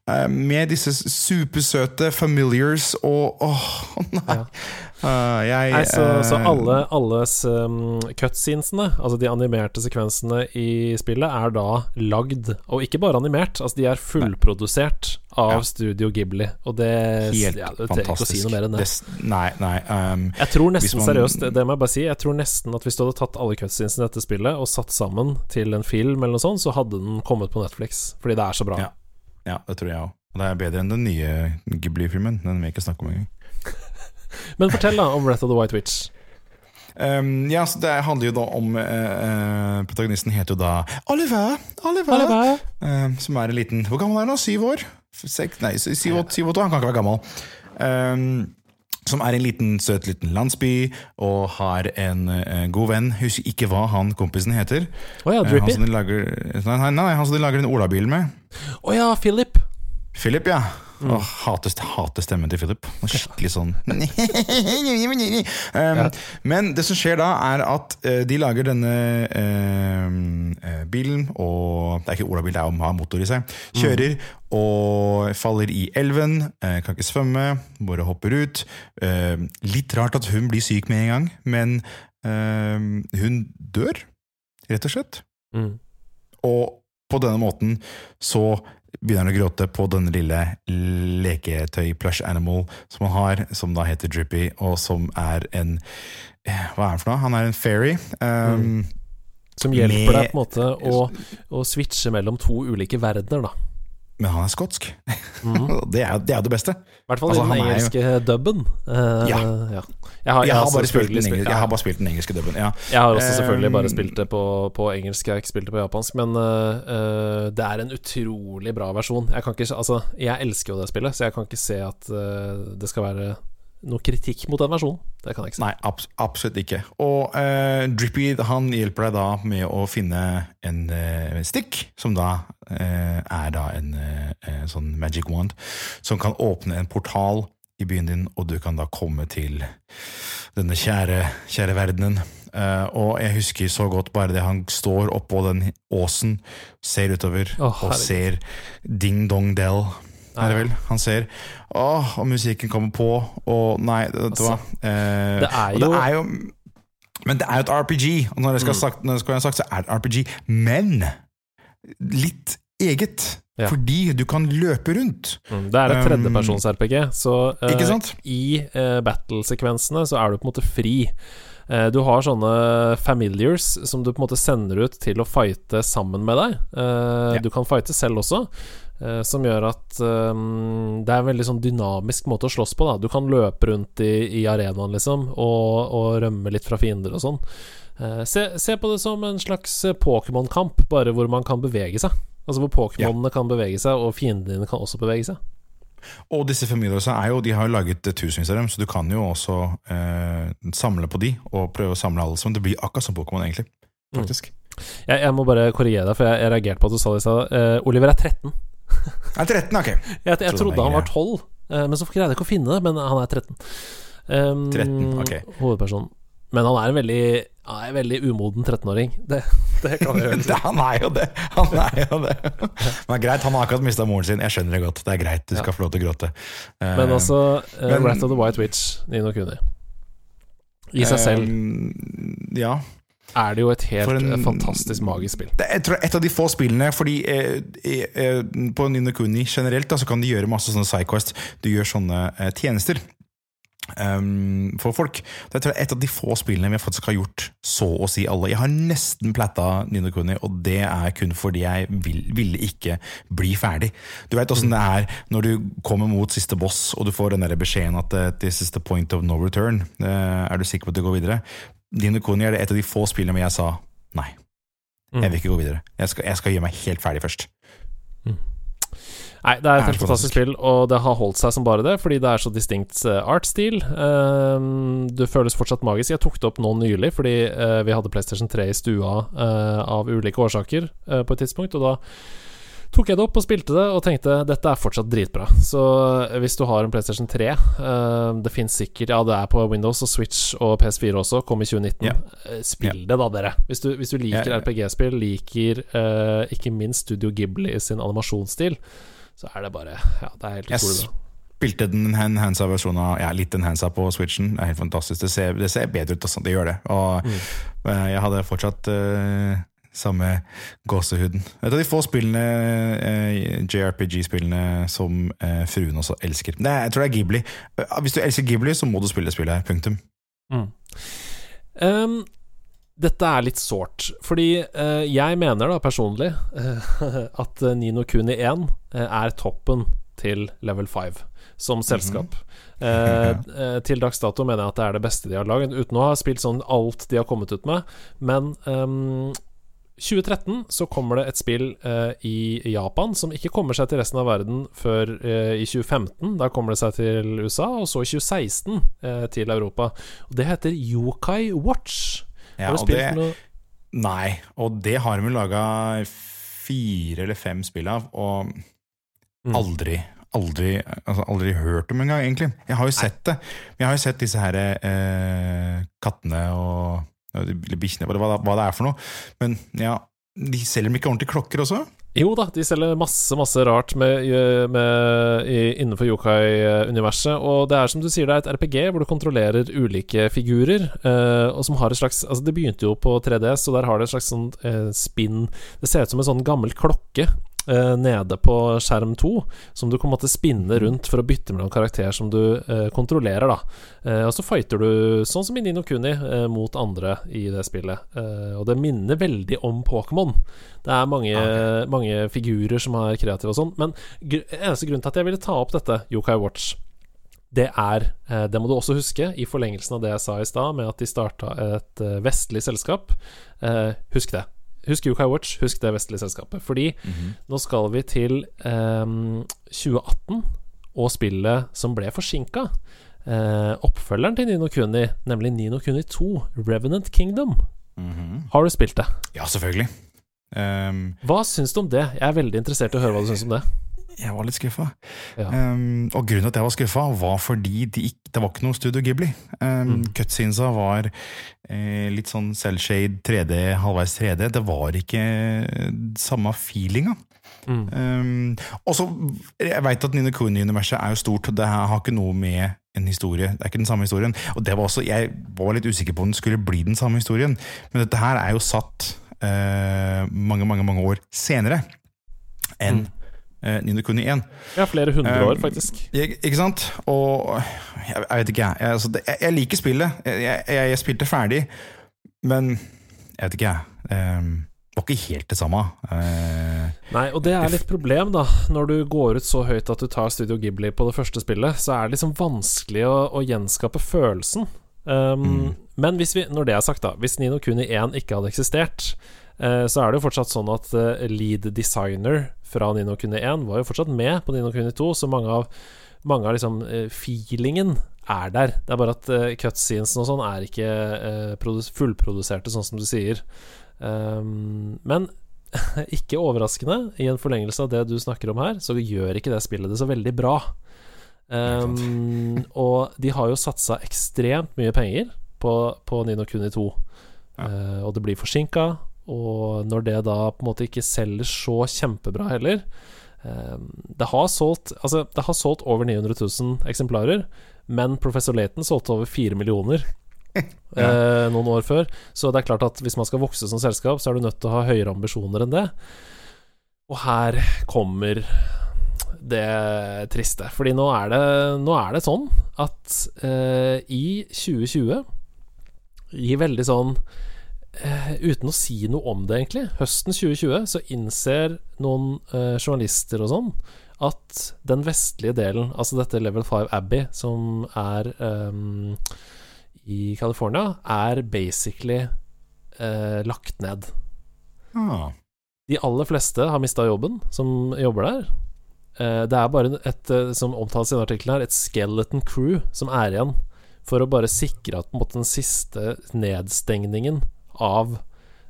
eh, med disse supersøte familiars og Åh, nei. Uh, jeg, Nei, så, så eh, alle alles um, cutscenesene, altså de animerte sekvensene i spillet, er da lagd, og ikke bare animert, altså de er fullprodusert av Ja. Studio Ghibli, og det Helt ja, det trenger ikke å si noe mer enn det. Det- nei, nei. Um, Jeg tror nesten man- seriøst, det, det må jeg bare si, jeg tror nesten at hvis du hadde tatt alle cutscenesene i dette spillet og satt sammen til en film eller noe sånt, så hadde den kommet på Netflix, fordi det er så bra. Ja. ja, det tror jeg òg. Og det er bedre enn den nye Ghibli-filmen. Den vil jeg ikke snakke om engang. Men fortell da om Breath of the White Witch. Um, ja, så Det handler jo da om eh, Protagonisten heter jo da Oliver. Oliver. Eh, som er en liten Hvor gammel er han? Syv år? Sek, nei, sy- syv åtte syv, år. Han kan ikke være gammel. Um, som er en liten, søt liten landsby og har en eh, god venn. Husker ikke hva han kompisen heter. Oh, ja, han som de lager, nei, nei, han som de lager en olabilen med. Å ja, Philip. Philip, ja. Mm. Åh, hater, hater stemmen til Philip. Skikkelig sånn um, Men det som skjer da, er at uh, de lager denne eh, bilen, og det er ikke olabil, det er å ha motor i seg. Kjører og faller i elven, Uh, kan ikke svømme, bare hopper ut. Litt rart at hun blir syk med en gang, men hun dør, rett og slett. Mm. Og på denne måten så begynner han å gråte på denne lille leketøy-plush animal som han har, som da heter Drippy, og som er en eh, Hva er han for noe? Han er en fairy. Um, Som hjelper Med- deg på en måte å, å switche mellom to ulike verdener, da. Men han er skotsk. Mm. det, er, det er det beste. I hvert fall Altså, i den engelske jo- dubben. Eh, Ja. ja. Jeg har, Jeg har, bare spilt den, engelske, jeg har bare spilt den engelske dubben. Ja. Jeg har også selvfølgelig bare spilt det på, på engelsk, jeg har ikke spilt det på japansk, men øh, det er en utrolig bra versjon. Jeg kan ikke Altså, jeg elsker jo det spillet, så jeg kan ikke se at uh, det skal være noe kritikk mot den versjonen. Det kan jeg ikke si. Nei, abs absolutt ikke. Og uh, Drippy han hjelper deg da med å finne en uh, stikk, som da er da en eh, sånn magic wand, som kan åpne en portal i byen din, og du kan da komme til denne kjære, kjære verdenen. Uh, og jeg husker så godt bare det han står oppå den åsen, ser utover oh, og ser Ding Dong Dell. Er det vel? Han ser Åh, og musikken kommer på, og nei, vet du hva. Eh, det er jo- det er jo Men det er jo et RPG, og når jeg skal, Mm. sagt, når jeg skal sagt, så er det RPG, men litt eget. Ja. Fordi du kan løpe rundt. Mm, Det er et Um, tredjepersons-RPG, så uh, i uh, battle-sekvensene så er du på en måte fri. Uh, du har sånne familiars som du på en måte sender ut til å fighte sammen med deg. Ja. Du kan fighte selv også, som gjør at um, det er en veldig sånn dynamisk måte å slåss på. Da. Du kan løpe rundt i, i arenaen, liksom, og, og rømme litt fra fiender og sånn. Eh, se, se på det som en slags eh, Pokémon-kamp, bare hvor man kan bevege seg. Altså hvor Pokémonene kan bevege seg, og fiendene dine kan også bevege seg. Og disse familiene er jo, de har jo laget tusenvis av dem, så du kan jo også eh, samle på de, og prøve å samle alle sammen. Det blir akkurat som Pokémon, egentlig. Faktisk. Jeg, jeg må bare korrigere deg, for jeg, jeg reagerte på at du sa det i stad. Eh, Oliver er 13. er 13, ok. Jeg, jeg Trodde trodde han var var 12, eh, men så greide jeg ikke å finne det. Men han er 13. Um, 13, ok. Hovedpersonen. Men han er en veldig, er en veldig umoden 13-åring. Det, det kan jeg høre. Han er jo det! Han er jo det. Men greit, han har akkurat mista moren sin. Jeg skjønner det godt. Det er greit, du skal få lov til å gråte. Eh, Men altså, uh, men- Wrath of the White Witch, Nino Kuni I seg selv eh, Ja. er det jo et helt en- eh, fantastisk magisk spill. Det er et av de få spillene Fordi eh, eh, på Ninokuni generelt da, så kan de gjøre masse sånne sidequest. Du gjør sånne eh, tjenester ehm, for folk. Det er et av de få spillene vi faktisk har gjort så å si alle. Jeg har nesten platta Ninokuni, og det er kun fordi jeg vil, ville ikke bli ferdig. Du vet åssen det er når du kommer mot siste boss, og du får den der beskjeden at eh, this is the point of no return. Uh, er du sikker på at du går videre? Nino Kuni er det et av de få spillene hvor jeg sa nei. Jeg vil ikke gå videre. Jeg skal, jeg skal gjøre meg helt ferdig først. Nei, det er et helt fantastisk spill, og det har holdt seg som bare det, fordi det er så distinkt uh, artstil. Um, det føles fortsatt magisk. Jeg tok det opp nå nylig, fordi uh, vi hadde PlayStation 3 i stua uh, av ulike årsaker uh, på et tidspunkt, og da tok jeg det opp og spilte det, og tenkte dette er fortsatt dritbra. Så eh, hvis du har en PlayStation 3 uh, Det fins sikkert Ja, det er på Windows og Switch og PS4 også, kom i 2019. Yeah. Spill Spill det, da, dere. Hvis du, hvis du liker ja. RPG-spill, liker uh, ikke minst Studio Ghibli sin animasjonsstil, så er det bare Ja, det er helt Jeg utrolig bra. spilte den enhansa versjonen av Ja, litt enhansa på Switchen. Det er helt fantastisk. Det ser, det ser bedre ut, altså. Det gjør det. Og mm. jeg hadde fortsatt uh, samme gåsehuden. Et av de få spillene, uh, JRPG-spillene, som uh, fruen også elsker. Nei, jeg tror det er Ghibli. hvis du elsker Ghibli, så må du spille spillet her. Punktum. Mm. Um, dette er litt sårt, fordi uh, jeg mener da personlig uh, at Nino Kuni 1 uh, er toppen til level 5 som mhm. selskap. Mm -hmm. til dags dato mener jeg at det er det beste de har laget, uten å ha spilt sånn alt de har kommet ut med. Men um, 2013 så kommer det et spill i Japan som ikke kommer seg til resten av verden før i 2015. Da kommer det seg til USA, og så i 2016 til Europa. Og Det heter Yokai Watch. Ja, har du spilt det, noe Nei, og det har de laga fire eller fem spill av, og mm. aldri Aldri, altså aldri hørt om engang, egentlig. Jeg har jo sett det. Jeg har jo sett disse her eh, kattene og bikkjene, hva, hva det er for noe. Men ja, de selger dem ikke ordentlige klokker også? Jo da, de selger masse masse rart med, med, innenfor yokai-universet. Og det er som du sier, det er et RPG hvor du kontrollerer ulike figurer. Eh, og som har et slags Altså Det begynte jo på 3DS, og der har det et slags sånn eh, spinn Det ser ut som en sånn gammel klokke nede på skjerm 2, som du kan måtte spinne rundt for å bytte mellom karakterer som du eh, kontrollerer. da eh, Og så fighter du, sånn som i Nino Kuni, eh, mot andre i det spillet. Eh, og det minner veldig om Pokémon. Det er mange, okay. mange, figurer som er kreative og sånn. Men gr eneste grunn til at jeg ville ta opp dette, Yokai Watch det er eh, Det må du også huske, i forlengelsen av det jeg sa i stad, med at de starta et vestlig selskap. Husk det. Husk Yukai Watch, husk det vestlige selskapet. Fordi mm -hmm. nå skal vi til um, 2018 og spillet som ble forsinka. Uh, oppfølgeren til Nino Kuni, nemlig Nino Kuni 2, Revenant Kingdom. Mm -hmm. Har du spilt det? Ja, selvfølgelig. Um, hva syns du om det? Jeg er veldig interessert i å høre hva du syns om det jeg var litt skuffa. Ja. Um, og grunnen til at jeg var skuffa, var fordi de det var ikke noe Studio Ghibli. Um, mm. Cutsinsa var eh, litt sånn selvshade 3D, halvveis 3D. Det var ikke samme feelinga. Mm. Um, og så, Jeg veit at Nino Cooney-universet er jo stort, det her har ikke noe med en historie. Det er ikke den samme historien. Og det var også, Jeg var litt usikker på om det skulle bli den samme historien, men dette her er jo satt uh, mange, mange, mange år senere enn mm eh, Nino Kuni 1. Ja, flere hundre år, faktisk. Jeg, ikke sant? Og jeg, jeg vet ikke, jeg. Altså, det, jeg, liker spillet. Jeg, spilte ferdig, men jeg vet ikke, jeg. Um, var ikke helt det samme. Uh, Nei, og det er litt problem, da. Når du går ut så høyt at du tar Studio Ghibli på det første spillet, så er det liksom vanskelig å, å gjenskape følelsen. Um, mm. Men hvis vi, når det er sagt, da Hvis Nino Kuni 1 ikke hadde eksistert, så er det jo fortsatt sånn at uh, lead designer fra Nino Kuni 1 var jo fortsatt med på Nino Kuni 2, så mange av, mange av liksom uh, feelingen er der. Det er bare at cutscenes cutscenesen og sånn er ikke fullproduserte, sånn som du sier. Um, men ikke overraskende, i en forlengelse av det du snakker om her, så gjør ikke det spillet det så veldig bra. Um, og de har jo satsa ekstremt mye penger på, på Nino Kuni 2. Ja. Uh, og det blir forsinka, og når det da på en måte ikke selger så kjempebra heller eh, det, har solgt, altså, det har solgt over 900 000 eksemplarer, men Professor Laton solgte over 4 millioner ja. eh, noen år før. Så det er klart at hvis man skal vokse som selskap, så er du nødt til å ha høyere ambisjoner enn det. Og her kommer det triste. Fordi nå er det, nå er det sånn at eh, i 2020 I veldig sånn uten å si noe om det, egentlig. Høsten 2020 så innser noen uh, journalister og sånn at den vestlige delen, altså dette Level 5 Abbey, som er um, i California, er basically uh, lagt ned. Ah. De aller fleste har mista jobben, som jobber der. det er bare et, som omtales i denne artikkelen her, et skeleton crew som er igjen. For å bare sikre at på en måte, den siste nedstengningen av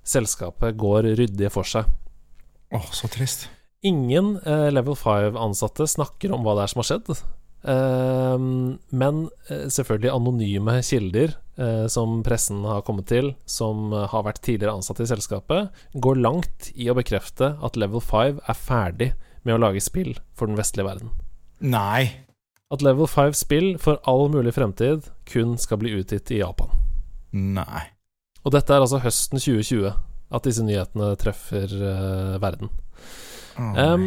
selskapet går ryddig for seg. Åh, oh, så trist. Ingen eh, level 5-ansatte snakker om hva det er som har skjedd. Eh, men eh, selvfølgelig anonyme kilder eh, som pressen har kommet til, som har vært tidligere ansatte i selskapet, går langt i å bekrefte at level 5 er ferdig med å lage spill for den vestlige verden. Nei. at Level 5-spill for all mulig fremtid kun skal bli utgitt i Japan. Nei. Og dette er altså høsten 2020 at disse nyhetene treffer uh, verden. Oh, Um,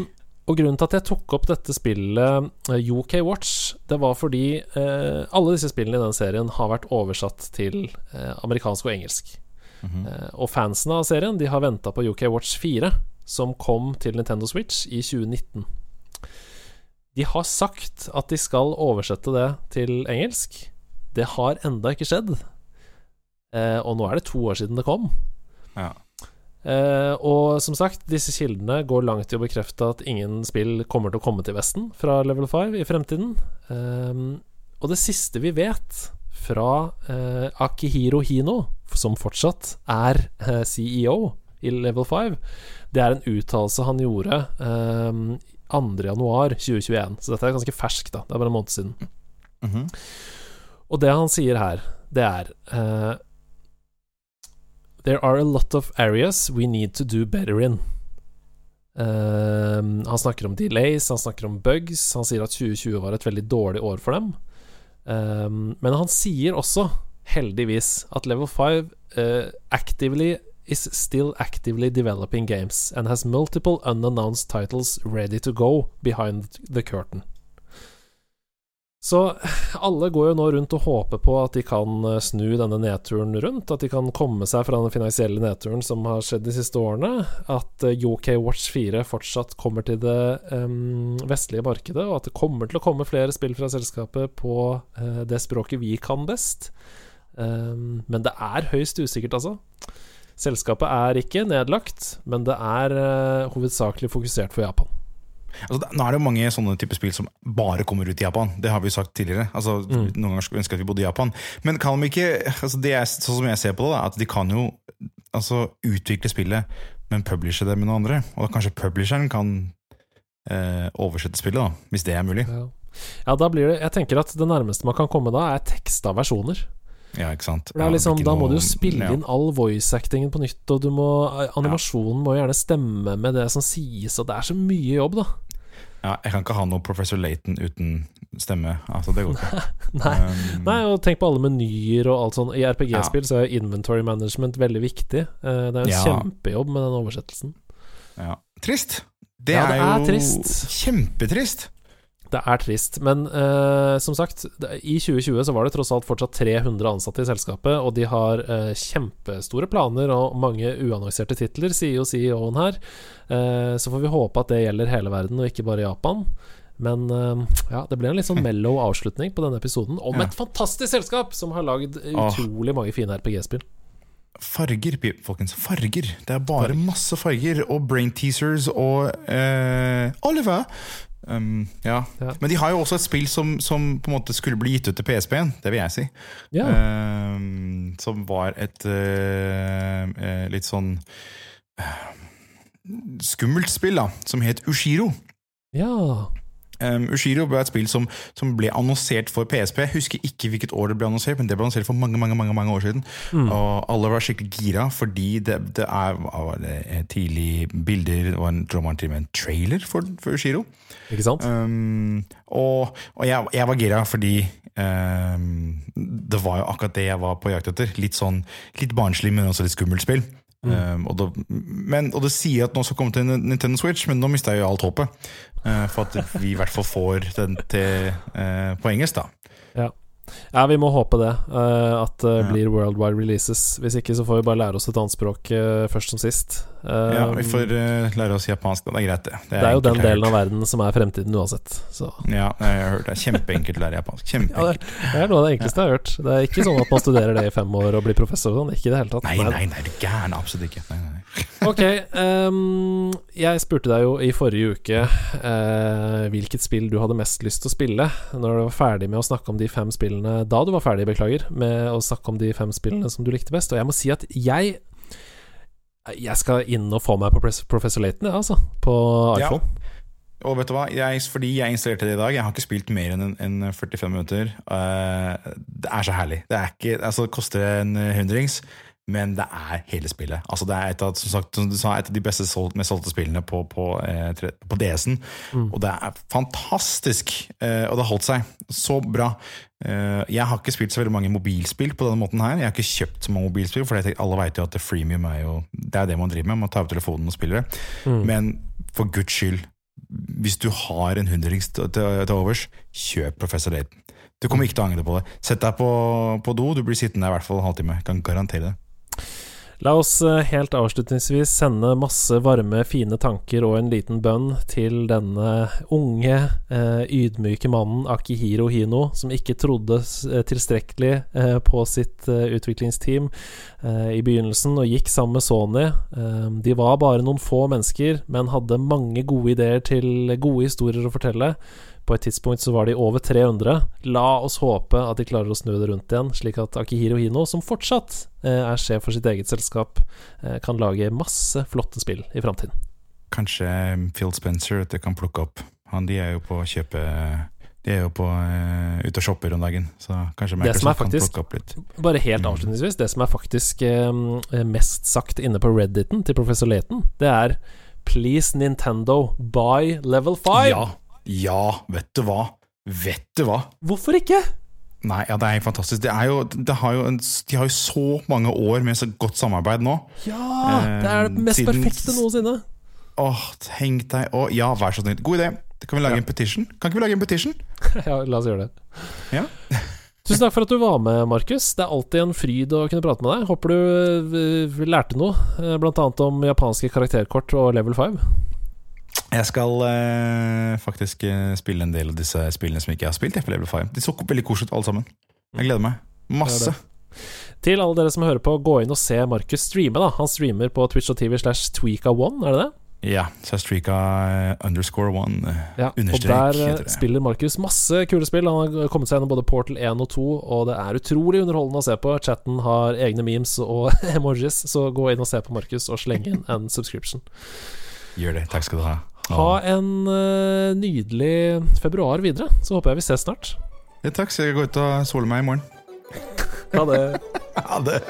og grunnen til at jeg tok opp dette spillet, uh, UK Watch, det var fordi uh, alle disse spillene i den serien har vært oversatt til eh, amerikansk og engelsk. Eh, og fansene av serien De har venta på UK Watch 4, som kom til Nintendo Switch i 2019. De har sagt at de skal oversette det til engelsk. Det har enda ikke skjedd. Eh, og nå er det to år siden det kom. Ja. Eh, og som sagt, disse kildene går langt i å bekrefte at ingen spill kommer til å komme til Vesten fra Level 5 i fremtiden. Ehm, og det siste vi vet fra eh, Akihiro Hino, som fortsatt er eh, CEO i Level 5, det er en uttalelse han gjorde ehm, 2.1.2021. Så dette er ganske ferskt, da. Det er bare en måned siden. Mhm. Og det han sier her, det er eh, There are a lot of areas we need to do better in. Um, han snakker om delays, han snakker om bugs. Han sier at 2020 var et veldig dårlig år for dem. Um, men han sier også, heldigvis, at Level 5 uh, actively is still actively developing games and has multiple unannounced titles ready to go behind the curtain. Så alle går jo nå rundt og håper på at de kan eh, snu denne nedturen rundt. At de kan komme seg fra den finansielle nedturen som har skjedd de siste årene. At eh, UK Watch 4 fortsatt kommer til det um, vestlige markedet, og at det kommer til å komme flere spill fra selskapet på uh, det språket vi kan best. Um, men det er høyst usikkert, altså. Selskapet er ikke nedlagt, men det er uh, hovedsakelig fokusert for Japan. Altså, nå er det jo mange sånne typer spill som bare kommer ut i Japan. Det har vi jo sagt tidligere. Altså, Mm. Noen ganger skulle vi ønske at vi bodde i Japan. Men kan de ikke altså, det er, Sånn som jeg ser på det, da, at de kan jo altså, utvikle spillet, men publishe det med noen andre. Og da kanskje publisheren kan eh, oversette spillet, da, hvis det er mulig. Ja. ja, da blir det Jeg tenker at det nærmeste man kan komme da, er teksta versjoner. Ja, ikke sant? Ja, liksom, da må du jo spille inn all voice-actingen på nytt, og du må Animasjonen må gjerne stemme med det som sies, og det er så mye jobb, da. Ja, jeg kan ikke ha noe Professor Laton uten stemme. Altså, det går ikke. Nei. Um, Nei, og tenk på alle menyer og alt sånn. I RPG-spill så er inventory management veldig viktig. Eh, Det er en Ja. kjempejobb med den oversettelsen. ja. Trist! Det, Ja, det er er jo trist. kjempetrist. Det er trist, men eh, som sagt, i 2020 så var det tross alt fortsatt 300 ansatte i selskapet, og de har eh, kjempestore planer og mange uannonserte titler, sier jo CEO-en her. Eh, så får vi håpe at det gjelder hele verden, og ikke bare Japan. Men eh, ja, det ble en litt sånn mellow avslutning på denne episoden om et fantastisk selskap som har lagd utrolig mange fine RPG-spill. Farger, folkens. Farger. Det er bare masse farger. Og brain teasers og eh, Oliver! Um, ja. Ja. Men de har jo også et spill som, som på en måte skulle bli gitt ut til PSP-en, det vil jeg si. Ja, Um, som var et uh, litt sånn uh, skummelt spill, da, som het Ushiro. ja. Um, Ushiro ble et spill som, som ble annonsert for PSP. Jeg husker ikke hvilket år det ble annonsert, men det ble annonsert for mange mange, mange, mange år siden. Mm. Og alle var skikkelig gira, fordi det, det er var det, tidlig bilder Det var en, tror man til og med en trailer for, for Ushiro. Ikke sant? Um, og og jeg, jeg var gira fordi um, det var jo akkurat det jeg var på jakt etter. Litt sånn litt barnslig, men også litt skummelt spill. Um, og, det, men, og det sier at nå skal komme til Nintendo Switch, men nå mista jeg jo alt håpet. Uh, for at vi i hvert fall får den til, uh, på engelsk, da. Ja. Ja, vi må håpe det. Uh, at det Ja. blir worldwide releases. Hvis ikke så får vi bare lære oss et annet språk uh, først som sist. Uh, Ja, vi får uh, lære oss japansk. Det er greit, det. det er jo den delen av verden som er fremtiden uansett. Så Ja, jeg har hørt det. er Kjempeenkelt å lære japansk. ja, det, Kjempeenkelt. det er noe av det enkleste jeg har hørt. Det er ikke sånn at man studerer det i fem år og blir professor og sånn. Ikke i det hele tatt. Nei, nei, nei, du er gæren. Absolutt ikke. Nei, nei. Ok, um, jeg spurte deg jo i forrige uke eh, hvilket spill du hadde mest lyst til å spille når du var ferdig med å snakke om de fem spillene Da du var ferdig, beklager, med å snakke om de fem spillene som du likte best. Og jeg må si at jeg Jeg skal inn og få meg på Professor Laton, jeg, altså. På Ja. Og vet du hva, jeg, fordi jeg installerte det i dag Jeg har ikke spilt mer enn en, en 45 minutter. Uh, det er så herlig. Det, er ikke, altså, det koster en hundrings. men det er hele spillet. Altså Det er et av, som sagt, som du sa, et av de beste solgt, mest solgte spillene på, på, eh, på DS-en. Mm. Og det er fantastisk! Eh, og det har holdt seg så bra. Eh, jeg har ikke spilt så veldig mange mobilspill på denne måten her. Jeg har ikke kjøpt så mange mobilspill, for alle vet jo at freemium er jo Det er det man driver med. Man tar opp telefonen og spiller det. Mm. Men for guds skyld, hvis du har en hundrings til, overs, kjøp Professor Layton. Du kommer ikke til å angre på det. Sett deg på, på do, du blir sittende der i hvert fall en halvtime. Jeg kan garantere det. La oss eh, helt avslutningsvis sende masse varme, fine tanker og en liten bønn til denne unge, eh, ydmyke mannen Akihiro Hino, som ikke trodde eh, tilstrekkelig på sitt utviklingsteam i begynnelsen, og gikk sammen med Sony. De var bare noen få mennesker, men hadde mange gode ideer til gode historier å fortelle. På et tidspunkt så var de over 300. La oss håpe at de klarer å snu det rundt igjen, slik at Akihiro Hino, som fortsatt eh, er sjef for sitt eget selskap, eh, kan lage masse flotte spill i framtiden. Kanskje Phil Spencer du, kan plukke opp. Han, de er jo på kjøpe De er jo på uh, ute og shopper om dagen, så kanskje Microsoft kan faktisk- plukke opp litt. Bare helt Mm. avslutningsvis, det som er faktisk eh, mest sagt inne på Redditen til Professor Laton, det er Please Nintendo, buy level 5! Ja, ja, vet du hva? Vet du hva? Hvorfor ikke? Nei, ja, det er helt fantastisk. Det er jo, det har jo en, de har jo så mange år med så godt samarbeid nå. Ja! Det er det mest Eh, siden- perfekte noensinne. Åh, tenk deg Å, Ja, vær så snill. God idé. Kan vi lage Ja. en petition? Kan ikke vi lage en petition? ja, la oss gjøre det. Ja. Tusen takk for at du var med, Markus. Det er alltid en fryd å kunne prate med deg. Håper du eh, lærte noe, bl.a. blant annet om japanske karakterkort og level 5. Jeg skal eh, faktisk eh, spille en del av disse spillene som ikke jeg har spilt. Jeg Level 5. De så veldig koselige ut alle sammen. Jeg gleder meg. Masse. Til alle dere som hører på, gå inn og se Markus streame. da Han streamer på Twitch og TV slash Tweeka1, er det det? Ja, streaka eh, underscore one. eh, Ja, og der det. spiller Markus masse kule spill. Han har kommet seg gjennom både Portal 1 og 2, og det er utrolig underholdende å se på. Chatten har egne memes og emojis, så gå inn og se på Markus og sleng inn en subscription. Gjør det. Takk skal du ha. Ha en uh, nydelig februar videre, så håper jeg vi ses snart. Ja, takk, så jeg går ut og sole meg i morgen. Ha det. Ha det.